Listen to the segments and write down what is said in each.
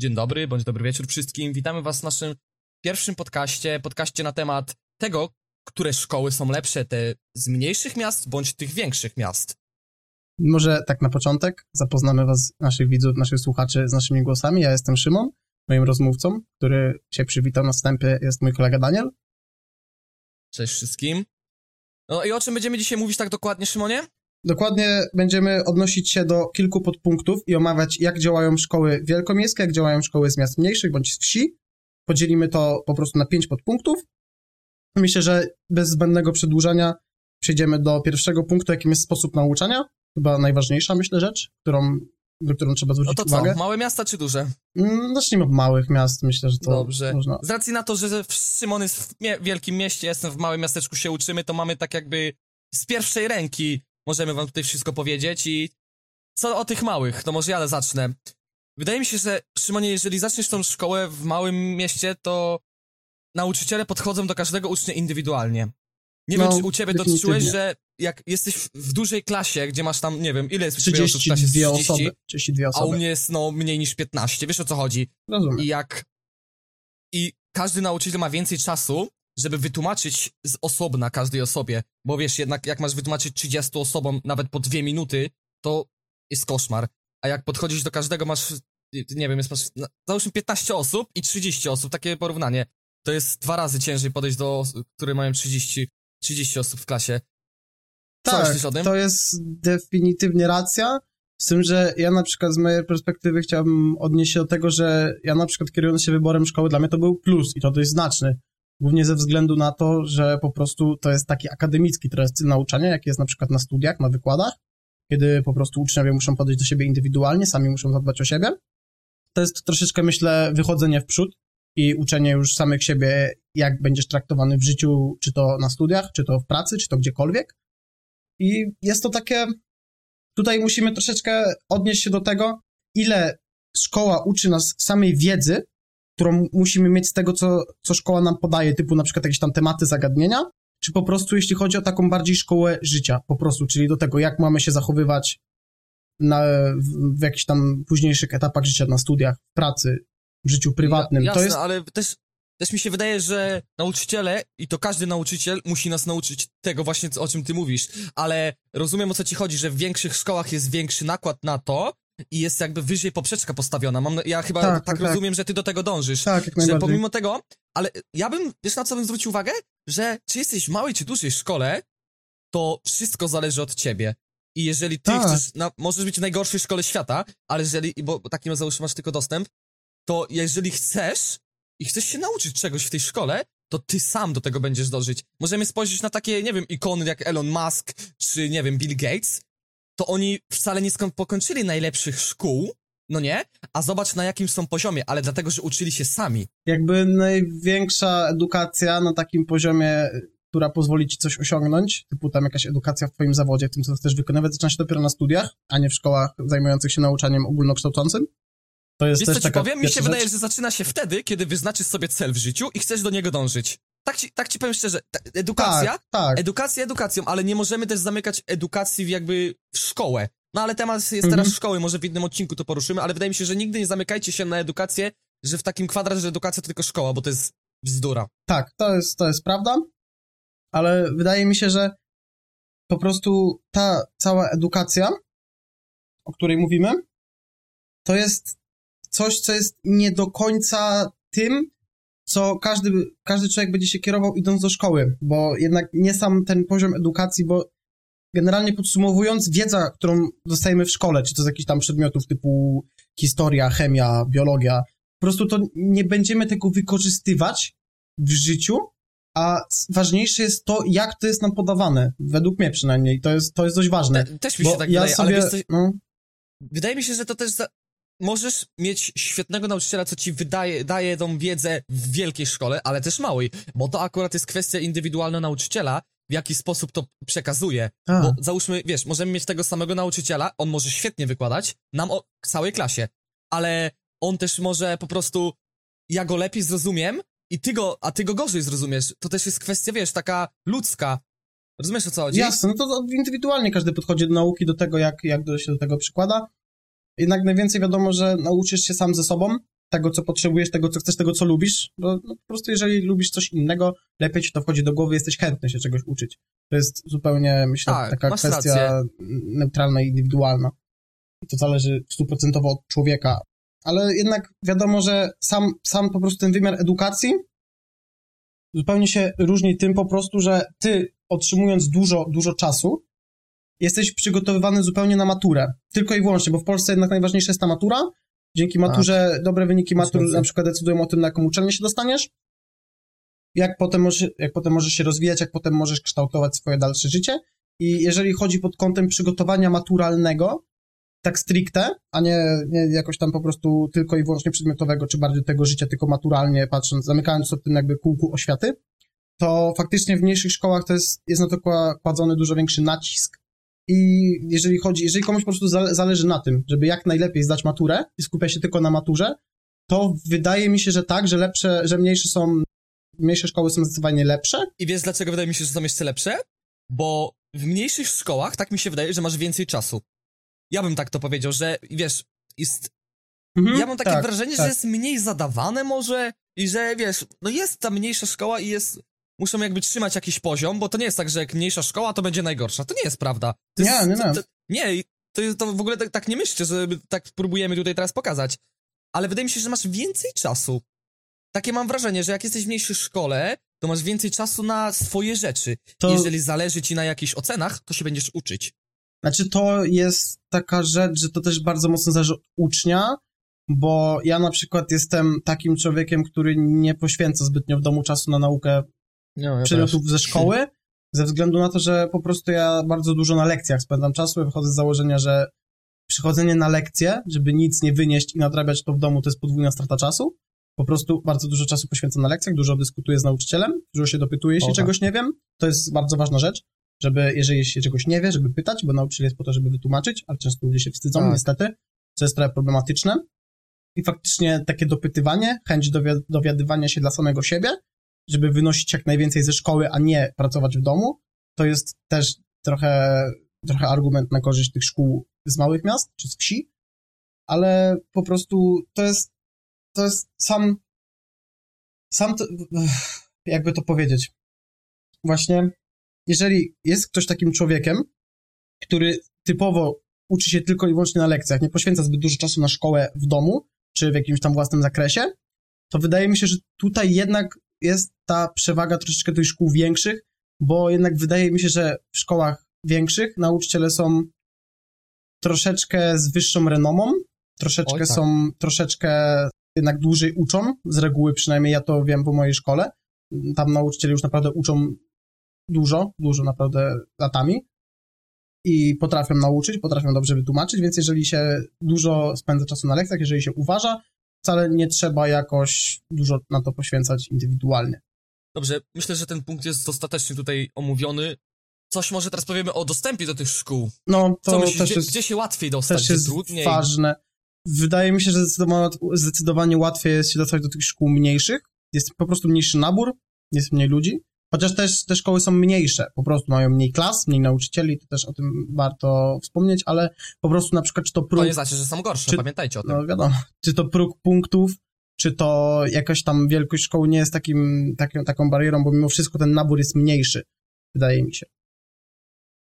Dzień dobry, bądź dobry wieczór wszystkim. Witamy Was w naszym pierwszym podcaście, podcaście na temat tego, które szkoły są lepsze, te z mniejszych miast bądź tych większych miast. Może tak na początek zapoznamy Was, naszych widzów, naszych słuchaczy z naszymi głosami. Ja jestem Szymon, moim rozmówcą, który się przywitał na wstępie, jest mój kolega Daniel. Cześć wszystkim. No i o czym będziemy dzisiaj mówić tak dokładnie, Szymonie? Dokładnie będziemy odnosić się do kilku podpunktów i omawiać, jak działają szkoły wielkomiejskie, jak działają szkoły z miast mniejszych bądź z wsi. Podzielimy to po prostu na pięć podpunktów. Myślę, że bez zbędnego przedłużania przejdziemy do pierwszego punktu, jakim jest sposób nauczania. Chyba najważniejsza, myślę, rzecz, którą, na którą trzeba zwrócić No to uwagę. co, małe miasta czy duże? Mm, Zacznijmy od małych miast, myślę, że to Dobrze. można. Z racji na to, że Szymon jest w wielkim mieście, ja jestem w małym miasteczku, się uczymy, to mamy tak jakby z pierwszej ręki możemy wam tutaj wszystko powiedzieć i co o tych małych, to może ja zacznę. Wydaje mi się, że Szymonie, jeżeli zaczniesz tą szkołę w małym mieście, to nauczyciele podchodzą do każdego ucznia indywidualnie. Nie No, wiem, czy u ciebie czułeś, że jak jesteś w- dużej klasie, gdzie masz tam, nie wiem, ile jest u ciebie osób w 32 klasie? 30, osoby. 32 a u osoby. mnie jest no mniej niż 15, wiesz o co chodzi? Rozumiem. I jak. I każdy nauczyciel ma więcej czasu, żeby wytłumaczyć z osobna każdej osobie. Bo wiesz, jednak jak masz wytłumaczyć 30 osobom nawet po dwie minuty, to jest koszmar. A jak podchodzisz do każdego, masz. Nie wiem, jest masz. no, Załóżmy 15 osób i 30 osób, takie porównanie. To jest dwa razy ciężej podejść do osób, które mają 30, 30 osób w klasie. Co Tak, myślisz o tym? to jest definitywnie racja. Z tym, że ja na przykład z mojej perspektywy chciałbym odnieść się do tego, że ja na przykład kierując się wyborem szkoły, dla mnie to był plus i to dość znaczny. Głównie ze względu na to, że po prostu to jest taki akademicki styl nauczania, jaki jest na przykład na studiach, na wykładach, kiedy po prostu uczniowie muszą podejść do siebie indywidualnie, sami muszą zadbać o siebie. To jest troszeczkę, myślę, wychodzenie w przód i uczenie już samych siebie, jak będziesz traktowany w życiu, czy to na studiach, czy to w pracy, czy to gdziekolwiek. I jest to takie. Tutaj musimy troszeczkę odnieść się do tego, ile szkoła uczy nas samej wiedzy, którą musimy mieć z tego, co, co szkoła nam podaje, typu na przykład jakieś tam tematy, zagadnienia, czy po prostu jeśli chodzi o taką bardziej szkołę życia, po prostu, czyli do tego, jak mamy się zachowywać na, w, w jakichś tam późniejszych etapach życia, na studiach, w pracy, w życiu prywatnym. Ja, jasne, to jest ale też, też mi się wydaje, że nauczyciele, i to każdy nauczyciel musi nas nauczyć tego właśnie, o czym ty mówisz, ale rozumiem o co ci chodzi, że w większych szkołach jest większy nakład na to i jest jakby wyżej poprzeczka postawiona. Mam, ja chyba tak, Tak, tak, tak. rozumiem, że ty do tego dążysz. tak, jak Że pomimo tego, ale ja bym, wiesz na co bym zwrócił uwagę? Że czy jesteś w małej czy dużej szkole, to wszystko zależy od ciebie. I jeżeli ty Tak. chcesz, na, możesz być w najgorszej szkole świata, ale jeżeli, bo bo takim załóżmy masz tylko dostęp, to jeżeli chcesz i chcesz się nauczyć czegoś w tej szkole, to ty sam do tego będziesz dążyć. Możemy spojrzeć na takie, nie wiem, ikony jak Elon Musk, czy nie wiem, Bill Gates, to oni wcale nie pokończyli najlepszych szkół, no nie? A zobacz na jakim są poziomie, ale dlatego, że uczyli się sami. jakby największa edukacja na takim poziomie, która pozwoli ci coś osiągnąć, typu tam jakaś edukacja w twoim zawodzie, w tym co chcesz wykonywać, zaczyna się dopiero na studiach, a nie w szkołach zajmujących się nauczaniem ogólnokształcącym. To jest Wiesz też co ci powiem? Mi się wydaje, rzecz. że zaczyna się wtedy, kiedy wyznaczysz sobie cel w życiu i chcesz do niego dążyć. Tak ci, tak ci powiem szczerze, edukacja, Tak, tak. edukacja edukacją, ale nie możemy też zamykać edukacji w jakby w szkołę. No ale temat jest Mhm. teraz szkoły, może w innym odcinku to poruszymy, ale wydaje mi się, że nigdy nie zamykajcie się na edukację, że w takim kwadrat, że edukacja to tylko szkoła, bo to jest bzdura. Tak, to jest, to jest prawda, ale wydaje mi się, że po prostu ta cała edukacja, o której mówimy, to jest coś, co jest nie do końca tym, co każdy, każdy człowiek będzie się kierował idąc do szkoły, bo jednak nie sam ten poziom edukacji, bo generalnie podsumowując, wiedza, którą dostajemy w szkole, czy to z jakichś tam przedmiotów typu historia, chemia, biologia, po prostu to nie będziemy tego wykorzystywać w życiu, a ważniejsze jest to, jak to jest nam podawane, według mnie przynajmniej, to jest, to jest dość ważne. Te, też mi się tak ja wydaje, sobie, ale wiesz, no, wydaje mi się, że to też za... możesz mieć świetnego nauczyciela, co ci wydaje, daje tą wiedzę w wielkiej szkole, ale też małej, bo to akurat jest kwestia indywidualna nauczyciela, w jaki sposób to przekazuje. a, Bo załóżmy, wiesz, możemy mieć tego samego nauczyciela, on może świetnie wykładać, nam o całej klasie, ale on też może po prostu, ja go lepiej zrozumiem i ty go, a ty go gorzej zrozumiesz. To też jest kwestia, wiesz, taka ludzka. Rozumiesz o co chodzi? jasne, no to indywidualnie każdy podchodzi do nauki, do tego, jak, jak się do tego przykłada. Jednak najwięcej wiadomo, że nauczysz się sam ze sobą, tego, co potrzebujesz, tego, co chcesz, tego, co lubisz, bo no, po prostu jeżeli lubisz coś innego, lepiej ci to wchodzi do głowy, jesteś chętny się czegoś uczyć. To jest zupełnie, myślę, Tak, taka kwestia rację. neutralna i indywidualna. I to zależy stuprocentowo od człowieka. Ale jednak wiadomo, że sam, sam po prostu ten wymiar edukacji zupełnie się różni tym po prostu, że ty otrzymując dużo, dużo czasu, jesteś przygotowywany zupełnie na maturę. Tylko i wyłącznie, bo w Polsce jednak najważniejsza jest ta matura. Dzięki maturze dobre wyniki matur na przykład decydują o tym, na jaką uczelnię się dostaniesz. Jak potem, możesz, jak potem możesz się rozwijać, jak potem możesz kształtować swoje dalsze życie. I jeżeli chodzi pod kątem przygotowania maturalnego, tak stricte, a nie, nie jakoś tam po prostu tylko i wyłącznie przedmiotowego, czy bardziej tego życia, tylko maturalnie patrząc, zamykając sobie tym jakby kółku oświaty, to faktycznie w mniejszych szkołach to jest, jest na to kła- kładzony dużo większy nacisk. I jeżeli chodzi, jeżeli komuś po prostu zale, zależy na tym, żeby jak najlepiej zdać maturę i skupia się tylko na maturze, to wydaje mi się, że tak, że lepsze, że mniejsze są, mniejsze szkoły są zdecydowanie lepsze. I wiesz, dlaczego wydaje mi się, że są jeszcze lepsze? Bo w mniejszych szkołach, tak mi się wydaje, że masz więcej czasu. Ja bym tak to powiedział, że wiesz, jest Mhm, Ja mam takie tak, wrażenie, tak. że jest mniej zadawane może i że wiesz, no jest ta mniejsza szkoła i jest, muszą jakby trzymać jakiś poziom, bo to nie jest tak, że jak mniejsza szkoła, to będzie najgorsza. To nie jest prawda. To Nie, jest, nie, To, nie. to, nie, i to, jest, to w ogóle tak, tak nie myślcie, że tak próbujemy tutaj teraz pokazać. Ale wydaje mi się, że masz więcej czasu. Takie mam wrażenie, że jak jesteś w mniejszej szkole, to masz więcej czasu na swoje rzeczy. To- Jeżeli zależy ci na jakichś ocenach, to się będziesz uczyć. Znaczy, to jest taka rzecz, że to też bardzo mocno zależy od ucznia, bo ja na przykład jestem takim człowiekiem, który nie poświęca zbytnio w domu czasu na naukę No, przedmiotów ze szkoły, ze względu na to, że po prostu ja bardzo dużo na lekcjach spędzam czasu i wychodzę z założenia, że przychodzenie na lekcje, żeby nic nie wynieść i nadrabiać to w domu, to jest podwójna strata czasu. Po prostu bardzo dużo czasu poświęcam na lekcjach, dużo dyskutuję z nauczycielem, dużo się dopytuję, jeśli tak. czegoś nie wiem. To jest bardzo ważna rzecz, żeby, jeżeli się czegoś nie wie, żeby pytać, bo nauczyciel jest po to, żeby wytłumaczyć, ale często ludzie się wstydzą, Tak. niestety, co jest trochę problematyczne. I faktycznie takie dopytywanie, chęć dowi- dowiadywania się dla samego siebie, żeby wynosić jak najwięcej ze szkoły, a nie pracować w domu, to jest też trochę, trochę argument na korzyść tych szkół z małych miast czy z wsi, ale po prostu to jest, to jest sam, sam to, jakby to powiedzieć. Właśnie, jeżeli jest ktoś takim człowiekiem, który typowo uczy się tylko i wyłącznie na lekcjach, nie poświęca zbyt dużo czasu na szkołę w domu, czy w jakimś tam własnym zakresie, to wydaje mi się, że tutaj jednak jest ta przewaga troszeczkę tych szkół większych, bo jednak wydaje mi się, że w szkołach większych nauczyciele są troszeczkę z wyższą renomą, troszeczkę tak. są, troszeczkę jednak dłużej uczą, z reguły przynajmniej ja to wiem po mojej szkole. Tam nauczyciele już naprawdę uczą dużo, dużo naprawdę latami i potrafią nauczyć, potrafią dobrze wytłumaczyć, więc jeżeli się dużo spędza czasu na lekcjach, jeżeli się uważa, wcale nie trzeba jakoś dużo na to poświęcać indywidualnie. Dobrze, myślę, że ten punkt jest dostatecznie tutaj omówiony. Coś może teraz powiemy o dostępie do tych szkół. No, Co to myślisz, też gdzie, jest, gdzie się łatwiej dostać, też gdzie jest trudniej? ważne. Wydaje mi się, że zdecydowanie, zdecydowanie łatwiej jest się dostać do tych szkół mniejszych. Jest po prostu mniejszy nabór, jest mniej ludzi. Chociaż też te szkoły są mniejsze, po prostu mają mniej klas, mniej nauczycieli, to też o tym warto wspomnieć, ale po prostu na przykład czy to próg, To nie znaczy, że są gorsze, Czy- pamiętajcie o tym. no wiadomo, czy to próg punktów, czy to jakaś tam wielkość szkoły nie jest takim, taką, taką barierą, bo mimo wszystko ten nabór jest mniejszy, wydaje mi się.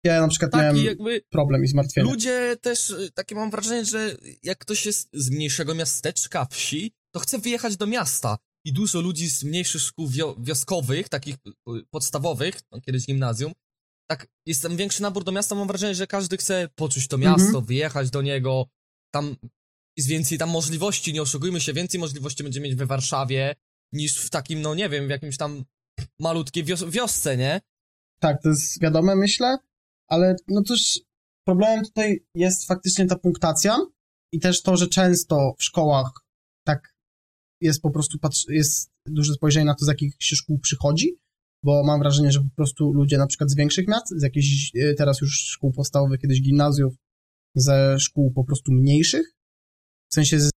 Ja na przykład tak, miałem jakby problem i zmartwienie. ludzie też, y, takie mam wrażenie, że jak ktoś jest z mniejszego miasteczka, wsi, to chce wyjechać do miasta. I dużo ludzi z mniejszych szkół wio wioskowych, takich y, podstawowych, no, kiedyś gimnazjum, tak jest tam większy nabór do miasta, mam wrażenie, że każdy chce poczuć to miasto, Mhm. wyjechać do niego, tam jest więcej tam możliwości, nie oszukujmy się, więcej możliwości będzie mieć we Warszawie, niż w takim, no nie wiem, w jakimś tam malutkiej wios wiosce, nie? Tak, to jest wiadome, myślę, ale no też problemem tutaj jest faktycznie ta punktacja i też to, że często w szkołach tak jest po prostu, jest duże spojrzenie na to, z jakich się szkół przychodzi, bo mam wrażenie, że po prostu ludzie na przykład z większych miast, z jakichś e, teraz już szkół podstawowych, kiedyś gimnazjów, ze szkół po prostu mniejszych, w sensie z,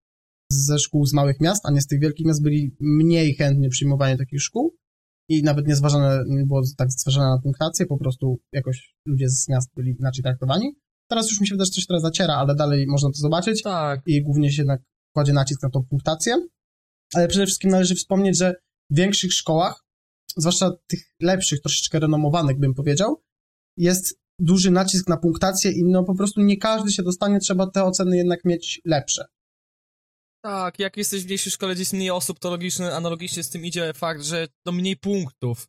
ze szkół z małych miast, a nie z tych wielkich miast, byli mniej chętnie przyjmowani takich szkół i nawet nie zważane, nie było tak zważane na punktację, po prostu jakoś ludzie z miast byli inaczej traktowani. Teraz już mi się wydaje, że coś teraz zaciera, ale dalej można to zobaczyć Tak. i głównie się jednak kładzie nacisk na tą punktację. Ale przede wszystkim należy wspomnieć, że w większych szkołach, zwłaszcza tych lepszych, troszeczkę renomowanych bym powiedział, jest duży nacisk na punktację i no po prostu nie każdy się dostanie, trzeba te oceny jednak mieć lepsze. Tak, jak jesteś w mniejszej szkole, gdzie jest mniej osób, to logiczny, analogicznie z tym idzie fakt, że to mniej punktów.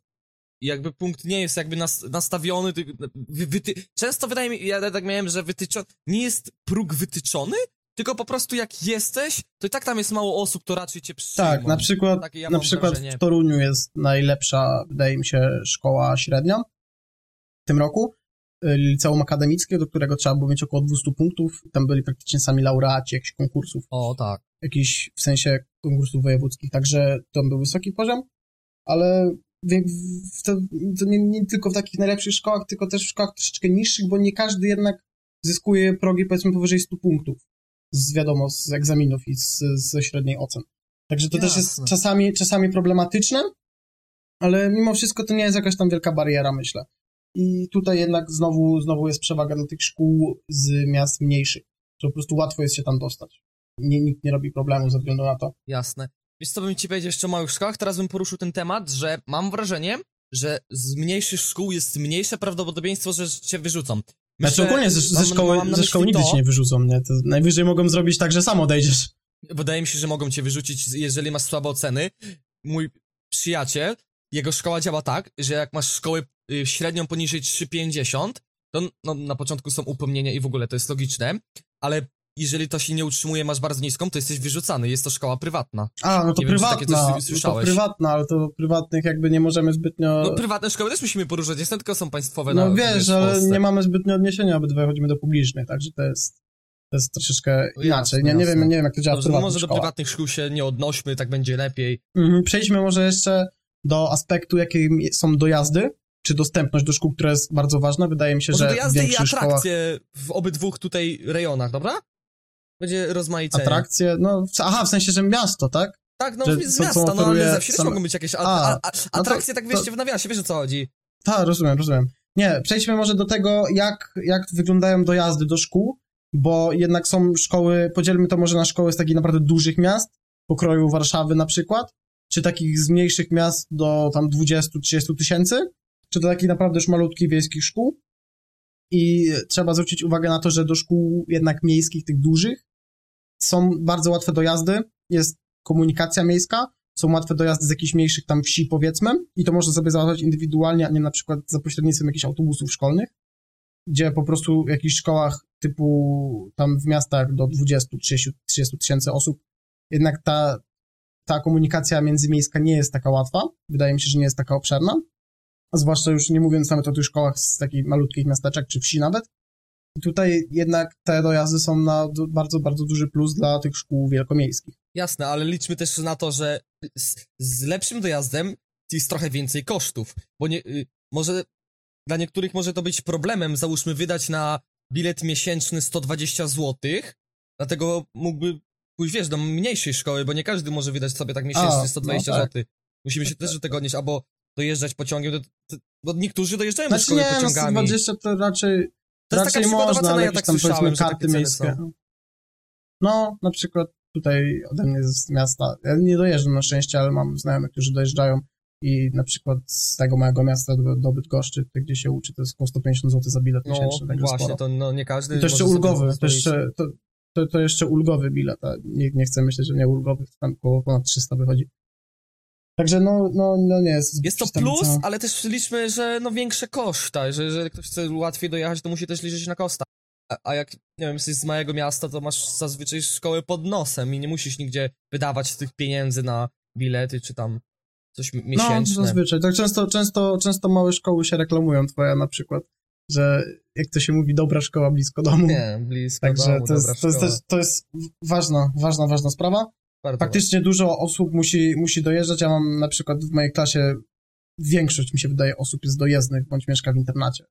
I jakby punkt nie jest jakby nas, nastawiony, wy, wyty... często wydaje mi, ja tak miałem, że wytyczony, nie jest próg wytyczony, tylko po prostu jak jesteś, to i tak tam jest mało osób, to raczej cię przyjmą. Tak, na przykład, Takie ja na przykład wrażenie. w Toruniu jest najlepsza, wydaje mi się, szkoła średnia w tym roku. y, Liceum akademickie, do którego trzeba było mieć około 200 punktów. Tam byli praktycznie sami laureaci jakichś konkursów, O, tak. jakichś w sensie konkursów wojewódzkich, także tam był wysoki poziom, ale w, to, to nie, nie tylko w takich najlepszych szkołach, tylko też w szkołach troszeczkę niższych, bo nie każdy jednak zyskuje progi powiedzmy powyżej 100 punktów z wiadomo, z egzaminów i z, ze średniej ocen. Także to też jest Jasne. czasami, czasami problematyczne, ale mimo wszystko to nie jest jakaś tam wielka bariera, myślę. I tutaj jednak znowu, znowu jest przewaga dla tych szkół z miast mniejszych, że po prostu łatwo jest się tam dostać. Nie, nikt nie robi problemu ze względu na to. Jasne. Wiesz co bym ci powiedział jeszcze o małych szkołach? Teraz bym poruszył ten temat, że mam wrażenie, że z mniejszych szkół jest mniejsze prawdopodobieństwo, że cię wyrzucą. Znaczy ogólnie ze, ze szkoły, mam ze szkoły nigdy to, cię nie wyrzucą, nie? To najwyżej mogą zrobić tak, że sam odejdziesz. Wydaje mi się, że mogą cię wyrzucić, jeżeli masz słabe oceny. Mój przyjaciel, jego szkoła działa tak, że jak masz szkołę y, średnią poniżej 3,50, to no, na początku są upomnienia i w ogóle to jest logiczne, ale jeżeli to się nie utrzymuje, masz bardzo niską, to jesteś wyrzucany. Jest to szkoła prywatna. A, no to Nie wiem, czy takie prywatna, coś no to prywatna, ale to prywatnych jakby nie możemy zbytnio... No prywatne szkoły też musimy poruszać, niestety tylko są państwowe No na, wiesz, w ale nie mamy zbytnio odniesienia, obydwaj chodzimy do publicznych, także to jest, to jest troszeczkę No inaczej. jasne, nie, nie, wiem, jasne. nie wiem, jak to działa w Dobrze, no prywatnych może do prywatnych szkół się nie odnośmy, tak będzie lepiej. Mhm, Przejdźmy może jeszcze do aspektu, jakim są dojazdy, czy dostępność do szkół, która jest bardzo ważna. Wydaje mi się, Może że w dojazdy i większych szkołach atrakcje w obydwu tutaj rejonach, dobra? Będzie rozmaicenie. atrakcje, no, aha, w sensie, że miasto, tak? Tak, no Że z co- co miasta, no ale zawsze też same- mogą być jakieś a, A, a, a, to- atrakcje, tak wiesz, to- w nawiasie, wiesz o co chodzi. Tak, rozumiem, rozumiem. Nie, przejdźmy może do tego, jak, jak wyglądają dojazdy do szkół, bo jednak są szkoły, podzielmy to może na szkoły z takich naprawdę dużych miast, pokroju Warszawy na przykład, czy takich z mniejszych miast do tam 20-30 tysięcy, czy do takich naprawdę już malutkich wiejskich szkół. I trzeba zwrócić uwagę na to, że do szkół jednak miejskich, tych dużych, są bardzo łatwe dojazdy, jest komunikacja miejska, są łatwe dojazdy z jakichś mniejszych tam wsi, powiedzmy, i to można sobie załatwiać indywidualnie, a nie na przykład za pośrednictwem jakichś autobusów szkolnych, gdzie po prostu w jakichś szkołach typu tam w miastach do 20-30 tysięcy osób, jednak ta, ta komunikacja międzymiejska nie jest taka łatwa. Wydaje mi się, że nie jest taka obszerna. A zwłaszcza już nie mówiąc nawet o tych szkołach z takich malutkich miasteczek czy wsi nawet. I tutaj jednak te dojazdy są na bardzo, bardzo duży plus dla tych szkół wielkomiejskich. Jasne, ale liczmy też na to, że z, z lepszym dojazdem jest trochę więcej kosztów, bo nie, y, może dla niektórych może to być problemem, załóżmy wydać na bilet miesięczny 120 zł, dlatego mógłby pójść, wiesz, do mniejszej szkoły, bo nie każdy może wydać sobie tak miesięcznie A, 120 no tak. zł. Musimy się też do tego odnieść, albo dojeżdżać pociągiem, to, to, bo niektórzy dojeżdżają do Znaczy szkoły nie, no pociągami. 120 to raczej, To jest raczej taka można, cena, ale ja tak tam powiedzmy karty miejskie. No, na przykład tutaj ode mnie z miasta, ja nie dojeżdżam na szczęście, ale mam znajomych, którzy dojeżdżają i na przykład z tego mojego miasta do, do Bydgoszczy, gdzie się uczy, to jest około 150 zł za bilet No miesięczny, także właśnie, sporo. to no, nie każdy I to jeszcze ulgowy, to jeszcze, to, to, to jeszcze ulgowy bilet, a nie, nie chcę myśleć, że nie ulgowy, to tam około ponad 300 wychodzi. Także no, no, no nie jest. Jest to plus, cena. ale też liczmy, że no większe koszta, że jeżeli ktoś chce łatwiej dojechać, to musi też liczyć na koszta. A, a jak, nie wiem, jesteś z małego miasta, to masz zazwyczaj szkołę pod nosem i nie musisz nigdzie wydawać tych pieniędzy na bilety, czy tam coś No, miesięczne. zazwyczaj. Tak często, często, często małe szkoły się reklamują, twoja na przykład, że jak to się mówi, dobra szkoła blisko domu. nie, blisko Także domu, to, jest, to, jest też, to jest ważna, ważna, ważna sprawa. Bardzo Faktycznie dużo osób musi, musi dojeżdżać. Ja mam na przykład w mojej klasie większość, mi się wydaje, osób jest dojezdnych, bądź mieszka w internacie,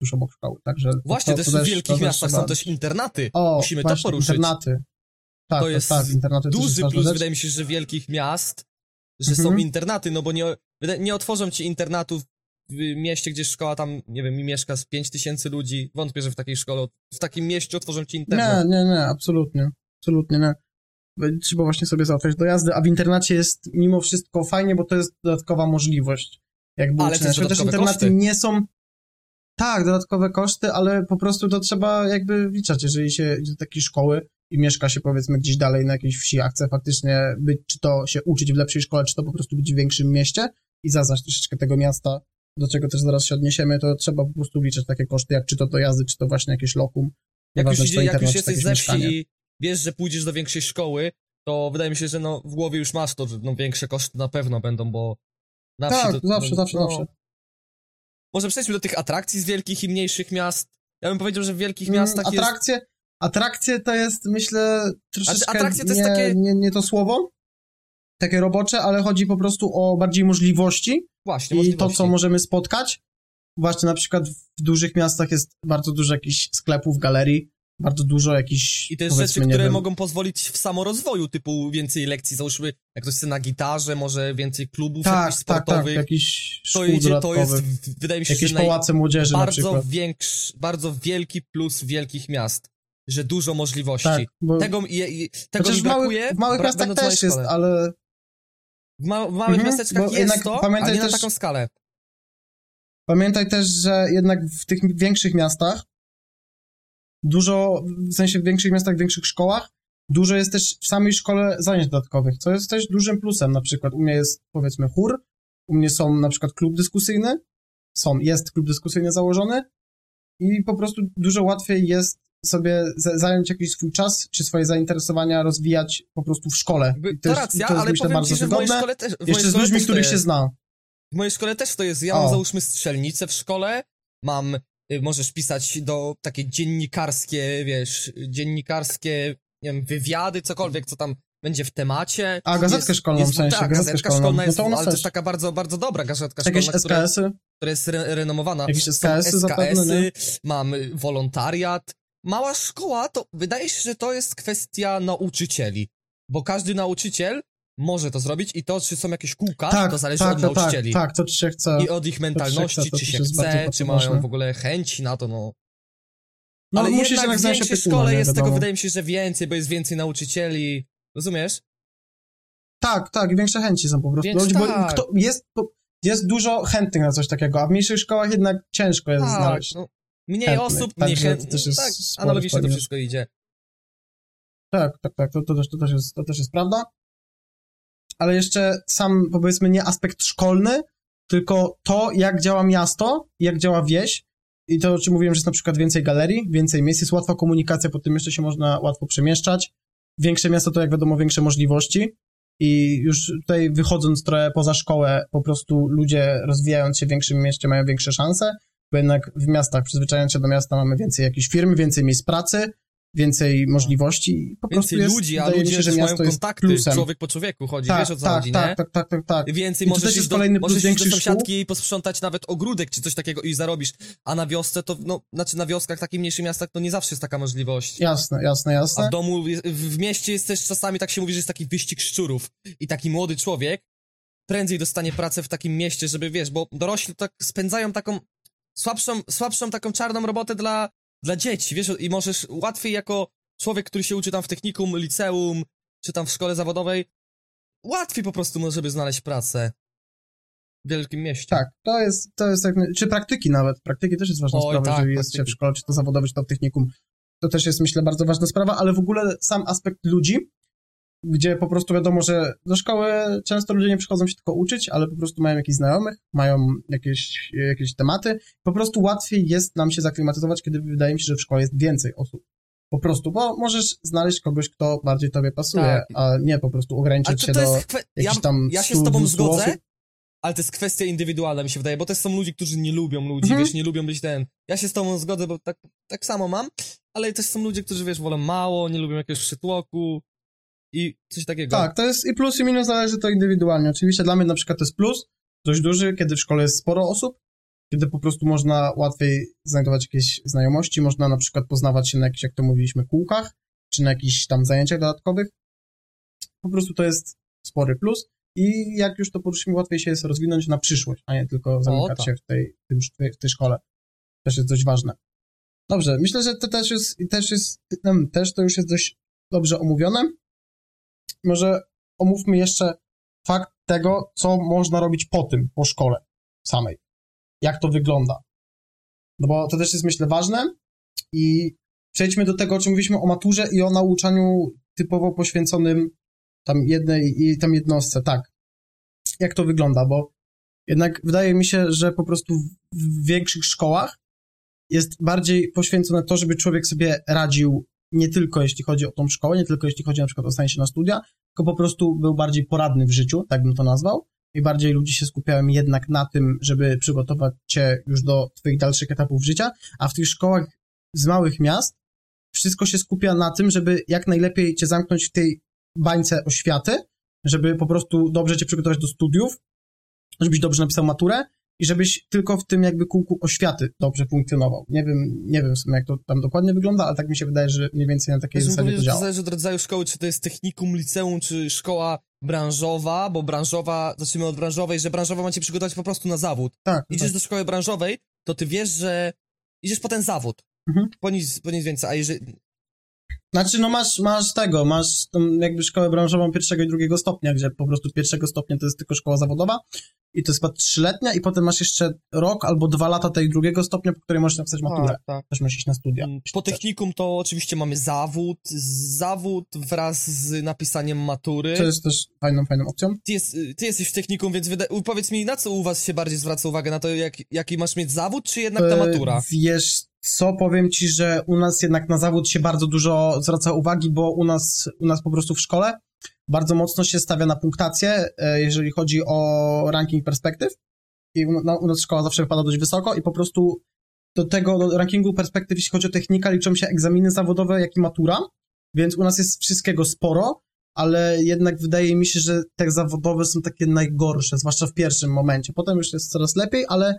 tuż obok szkoły. Także to- Właśnie, to, też to w to wielkich miastach są też internaty. O, Musimy to właśnie, poruszyć. internaty. Tak, To tak, jest tak, internaty Duży plus, rzecz. wydaje mi się, że wielkich miast, że Mhm. są internaty, no bo nie, nie otworzą ci internatów w mieście, gdzie szkoła tam, nie wiem, mi mieszka z 5 tysięcy ludzi. Wątpię, że w takiej szkole, w takim mieście otworzą ci internat. Nie, nie, nie, absolutnie. Absolutnie nie. Trzeba właśnie sobie załatwiać dojazdy, a w internacie jest mimo wszystko fajnie, bo to jest dodatkowa możliwość. Jakby Ale też dodatkowe internaty koszty. nie są... Tak, dodatkowe koszty, ale po prostu to trzeba jakby wliczać, jeżeli się idzie do takiej szkoły i mieszka się powiedzmy gdzieś dalej na jakiejś wsi, a chce faktycznie być, czy to się uczyć w lepszej szkole, czy to po prostu być w większym mieście i zaznać troszeczkę tego miasta, do czego też zaraz się odniesiemy, to trzeba po prostu liczyć takie koszty, jak czy to dojazdy, czy to właśnie jakieś lokum. Jak już, Nieważne, to idzie, jak już jesteś ze wsi i wiesz, że pójdziesz do większej szkoły, to wydaje mi się, że no w głowie już masz to, że no większe koszty na pewno będą, bo na Tak, to, zawsze, no, zawsze, no. zawsze. Może przejdźmy do tych atrakcji z wielkich i mniejszych miast. Ja bym powiedział, że w wielkich Mm, miastach jest... atrakcje, atrakcje to jest, myślę, troszeczkę atrakcje to jest nie, takie- nie, nie to słowo, takie robocze, ale chodzi po prostu o bardziej możliwości Właśnie, i to, możliwości. co możemy spotkać. Właśnie na przykład w dużych miastach jest bardzo dużo jakichś sklepów, galerii, bardzo dużo jakichś, I też rzeczy, nie które wiem, mogą pozwolić w samorozwoju, typu więcej lekcji, załóżmy, jak ktoś chce na gitarze, może więcej klubów tak, jakichś tak, tak, sportowych. jakiś to szkół idzie, to jest, wydaje mi się, jakieś że pałace młodzieży na bardzo bardzo wielki plus wielkich miast, że dużo możliwości. Tak, bo Tego, je, je, tego mi w małych, brakuje. w małych miastach też jest, ale W, ma, w małych Mhm, miasteczkach jest to, pamiętaj nie na też- taką skalę. Pamiętaj też, że jednak w tych większych miastach dużo, w sensie w większych miastach, w większych szkołach, dużo jest też w samej szkole zajęć dodatkowych, co jest też dużym plusem. Na przykład u mnie jest powiedzmy chór, u mnie są na przykład klub dyskusyjny, są, jest klub dyskusyjny założony i po prostu dużo łatwiej jest sobie za- zająć jakiś swój czas, czy swoje zainteresowania rozwijać po prostu w szkole. I To, jest- racja, to jest ale myślę powiem ci, że w mojej szkole też, w Jeszcze z ludźmi, to których się zna. W mojej szkole też to jest. Ja O. mam załóżmy strzelnicę w szkole, mam, możesz pisać do takie dziennikarskie, wiesz, dziennikarskie, nie wiem, wywiady, cokolwiek, co tam będzie w temacie. A, gazetkę szkolną w sensie, tak, gazetka szkolną. szkolna No jest, to u nas ale to też. jest taka bardzo, bardzo dobra gazetka Jakieś szkolna, która, SKS-y? która jest re renomowana. Jakieś SKS-y zapewne, nie? mam y, wolontariat. Mała szkoła, to wydaje się, że to jest kwestia nauczycieli, bo każdy nauczyciel może to zrobić i to, czy są jakieś kółka, Tak, to zależy tak, od to tak, nauczycieli. tak, to ci się chce. I od ich mentalności, czy się jest bardzo, chce, bardzo czy mają w ogóle chęci na to, no. No, Ale musisz jednak jednak w większej szkole jest tego, wiadomo. wydaje mi się, że więcej, bo jest więcej nauczycieli. Rozumiesz? Tak, tak, większe chęci są po prostu. Ludzi, bo tak. kto, jest, jest dużo chętnych na coś takiego, a w mniejszych szkołach jednak ciężko jest Tak, znaleźć. no. Mniej chętnych, osób, także mniej to chętnych. tak, analogicznie to wszystko idzie. Tak, tak, tak, to, to, też, to, też jest, to też jest prawda. Ale jeszcze sam, powiedzmy, nie aspekt szkolny, tylko to, jak działa miasto, jak działa wieś. I to, o czym mówiłem, że jest na przykład więcej galerii, więcej miejsc, jest łatwa komunikacja, po tym jeszcze się można łatwo przemieszczać. Większe miasto to, jak wiadomo, większe możliwości. I już tutaj wychodząc trochę poza szkołę, po prostu ludzie rozwijając się w większym mieście mają większe szanse, bo jednak w miastach, przyzwyczajając się do miasta, mamy więcej jakichś firm, więcej miejsc pracy, więcej możliwości. i Po prostu Więcej jest, ludzi, a ludzie się, że mają kontakty, plusem. człowiek po człowieku chodzi, tak, wiesz o co tak, chodzi, tak, nie? tak, tak, tak, tak. Więcej I możesz też iść do, kolejny plus możesz iść do sąsiadki i posprzątać nawet ogródek czy coś takiego i zarobisz, a na wiosce to, no, znaczy na wioskach, takich mniejszych miastach to nie zawsze jest taka możliwość. Jasne, jasne, A jasne. w domu, w mieście jest też czasami, tak się mówi, że jest taki wyścig szczurów i taki młody człowiek prędzej dostanie pracę w takim mieście, żeby, wiesz, bo dorośli tak spędzają taką słabszą, słabszą taką czarną robotę dla, dla dzieci, wiesz, i możesz łatwiej jako człowiek, który się uczy tam w technikum, liceum, czy tam w szkole zawodowej, łatwiej po prostu może by znaleźć pracę w wielkim mieście. Tak, to jest, to jest jak, czy praktyki nawet, praktyki też jest ważna Oj, sprawa, tak, jeżeli jest się w szkole, czy to zawodowe, czy to w technikum. To też jest, myślę, bardzo ważna sprawa, ale w ogóle sam aspekt ludzi, gdzie po prostu wiadomo, że do szkoły często ludzie nie przychodzą się tylko uczyć, ale po prostu mają jakichś znajomych, mają jakieś, jakieś tematy. Po prostu łatwiej jest nam się zaklimatyzować, kiedy wydaje mi się, że w szkole jest więcej osób. Po prostu, bo możesz znaleźć kogoś, kto bardziej tobie pasuje, Tak. a nie po prostu ograniczać to, się to do kwe... ja, jakichś tam ja się 100, z tobą 200 zgodzę, osób. ale to jest kwestia indywidualna, mi się wydaje, bo też są ludzie, którzy nie lubią ludzi, Mhm. wiesz, nie lubią być ten. Ja się z tobą zgodzę, bo tak, tak samo mam, ale też są ludzie, którzy, wiesz, wolą mało, nie lubią jakiegoś przytłoku i coś takiego. Tak, to jest i plus i minus, zależy to indywidualnie. Oczywiście dla mnie na przykład to jest plus, dość duży, kiedy w szkole jest sporo osób, kiedy po prostu można łatwiej znajdować jakieś znajomości, można na przykład poznawać się na jakichś, jak to mówiliśmy, kółkach, czy na jakichś tam zajęciach dodatkowych. Po prostu to jest spory plus i jak już to poruszymy, łatwiej się jest rozwinąć na przyszłość, a nie tylko zamykać tak. się w tej, w, tym, w tej szkole. Też jest dość ważne. Dobrze, myślę, że to też jest, też jest, też to już jest dość dobrze omówione. Może omówmy jeszcze fakt tego, co można robić po tym, po szkole samej. Jak to wygląda. No bo to też jest, myślę, ważne i przejdźmy do tego, o czym mówiliśmy o maturze i o nauczaniu typowo poświęconym tam jednej i tam jednostce, tak. Jak to wygląda, bo jednak wydaje mi się, że po prostu w większych szkołach jest bardziej poświęcone to, żeby człowiek sobie radził nie tylko jeśli chodzi o tą szkołę, nie tylko jeśli chodzi na przykład o stanie się na studia, tylko po prostu był bardziej poradny w życiu, tak bym to nazwał, i bardziej ludzie się skupiają jednak na tym, żeby przygotować cię już do twoich dalszych etapów życia, a w tych szkołach z małych miast wszystko się skupia na tym, żeby jak najlepiej cię zamknąć w tej bańce oświaty, żeby po prostu dobrze cię przygotować do studiów, żebyś dobrze napisał maturę i żebyś tylko w tym jakby kółku oświaty dobrze funkcjonował. Nie wiem, nie wiem jak to tam dokładnie wygląda, ale tak mi się wydaje, że mniej więcej na takiej Ja zasadzie to to działa. zależy od rodzaju szkoły, czy to jest technikum, liceum, czy szkoła branżowa, bo branżowa, zacznijmy od branżowej, że branżowa ma cię przygotować po prostu na zawód. Tak, Idziesz tak. do szkoły branżowej, to ty wiesz, że idziesz po ten zawód. Mhm. Po nic, po nic więcej, a jeżeli... Znaczy, no masz, masz tego, masz jakby szkołę branżową pierwszego i drugiego stopnia, gdzie po prostu pierwszego stopnia to jest tylko szkoła zawodowa i to jest chyba trzyletnia i potem masz jeszcze rok albo dwa lata tej drugiego stopnia, po której możesz napisać maturę. Tak, tak. Też musisz iść na studia. Mm, Po technikum to oczywiście mamy zawód, zawód wraz z napisaniem matury. To jest też fajną, fajną opcją. Ty, jest, ty jesteś w technikum, więc powiedz mi, na co u was się bardziej zwraca uwagę? Na to, jak, jaki masz mieć zawód, czy jednak ta E, matura? Wiesz co, powiem ci, że u nas jednak na zawód się bardzo dużo zwraca uwagi, bo u nas, u nas po prostu w szkole bardzo mocno się stawia na punktację, e, jeżeli chodzi o ranking perspektyw. I u, na, u nas szkoła zawsze wypada dość wysoko i po prostu do tego do rankingu perspektyw, jeśli chodzi o technika, liczą się egzaminy zawodowe, jak i matura, więc u nas jest wszystkiego sporo, ale jednak wydaje mi się, że te zawodowe są takie najgorsze, zwłaszcza w pierwszym momencie. Potem już jest coraz lepiej, ale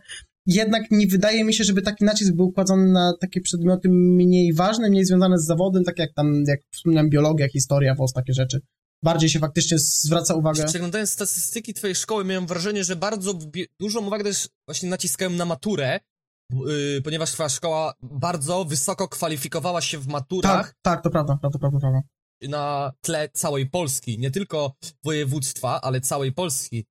jednak nie wydaje mi się, żeby taki nacisk był kładzony na takie przedmioty mniej ważne, mniej związane z zawodem, tak jak tam, jak wspomniałem, biologia, historia, WOS, takie rzeczy. Bardziej się faktycznie zwraca uwagę. Przeglądając statystyki twojej szkoły, miałem wrażenie, że bardzo dużą uwagę też właśnie naciskają na maturę, yy, ponieważ twoja szkoła bardzo wysoko kwalifikowała się w maturach Tak, tak, to prawda, prawda, prawda, prawda. Na tle całej Polski. Nie tylko województwa, ale całej Polski.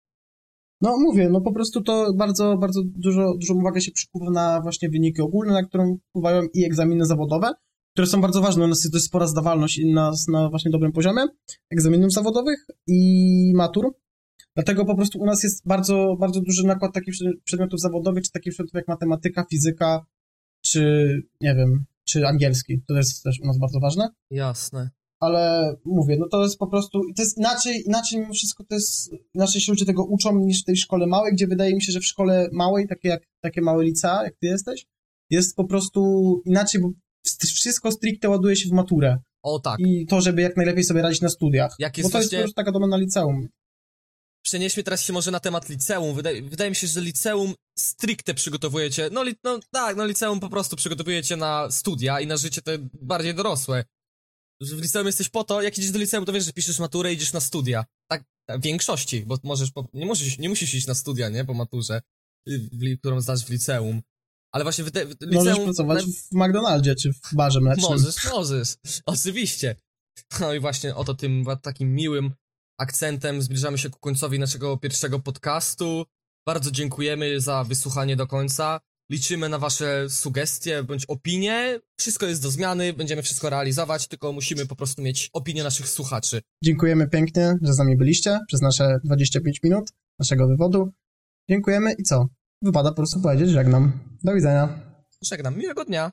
No mówię, no po prostu to bardzo, bardzo dużo, dużą uwagę się przykuwa na właśnie wyniki ogólne, na którą wpływają i egzaminy zawodowe, które są bardzo ważne. U nas jest dość spora zdawalność i na, na właśnie dobrym poziomie egzaminów zawodowych i matur. Dlatego po prostu u nas jest bardzo, bardzo duży nakład takich przed- przedmiotów zawodowych, czy takich przedmiotów jak matematyka, fizyka, czy nie wiem, czy angielski. To jest też u nas bardzo ważne Jasne. Ale mówię, no to jest po prostu, to jest inaczej, inaczej mimo wszystko to jest, inaczej się ludzie tego uczą niż w tej szkole małej, gdzie wydaje mi się, że w szkole małej, takie jak, takie małe licea, jak ty jesteś, jest po prostu inaczej, bo st- wszystko stricte ładuje się w maturę O tak. i to, żeby jak najlepiej sobie radzić na studiach, Jak jest bo to jest prostu taka domena liceum. Przenieśmy teraz się może na temat liceum. Wydaje, wydaje mi się, że liceum stricte przygotowujecie. No, li, no tak, no liceum po prostu przygotowujecie na studia i na życie te bardziej dorosłe. W liceum jesteś po to, jak idziesz do liceum, to wiesz, że piszesz maturę i idziesz na studia. Tak, w większości, bo możesz, po, nie, możesz, nie musisz iść na studia, nie, po maturze, y, w, którą zdasz w liceum. Ale właśnie w, te, w liceum... Możesz pracować w McDonaldzie czy w barze mlecznym. Możesz, możesz. Oczywiście. No i właśnie oto tym takim miłym akcentem zbliżamy się ku końcowi naszego pierwszego podcastu. Bardzo dziękujemy za wysłuchanie do końca. Liczymy na wasze sugestie bądź opinie. Wszystko jest do zmiany, będziemy wszystko realizować, tylko musimy po prostu mieć opinię naszych słuchaczy. Dziękujemy pięknie, że z nami byliście przez nasze 25 minut naszego wywodu. Dziękujemy i co? Wypada po prostu powiedzieć żegnam. Do widzenia. Żegnam, miłego dnia.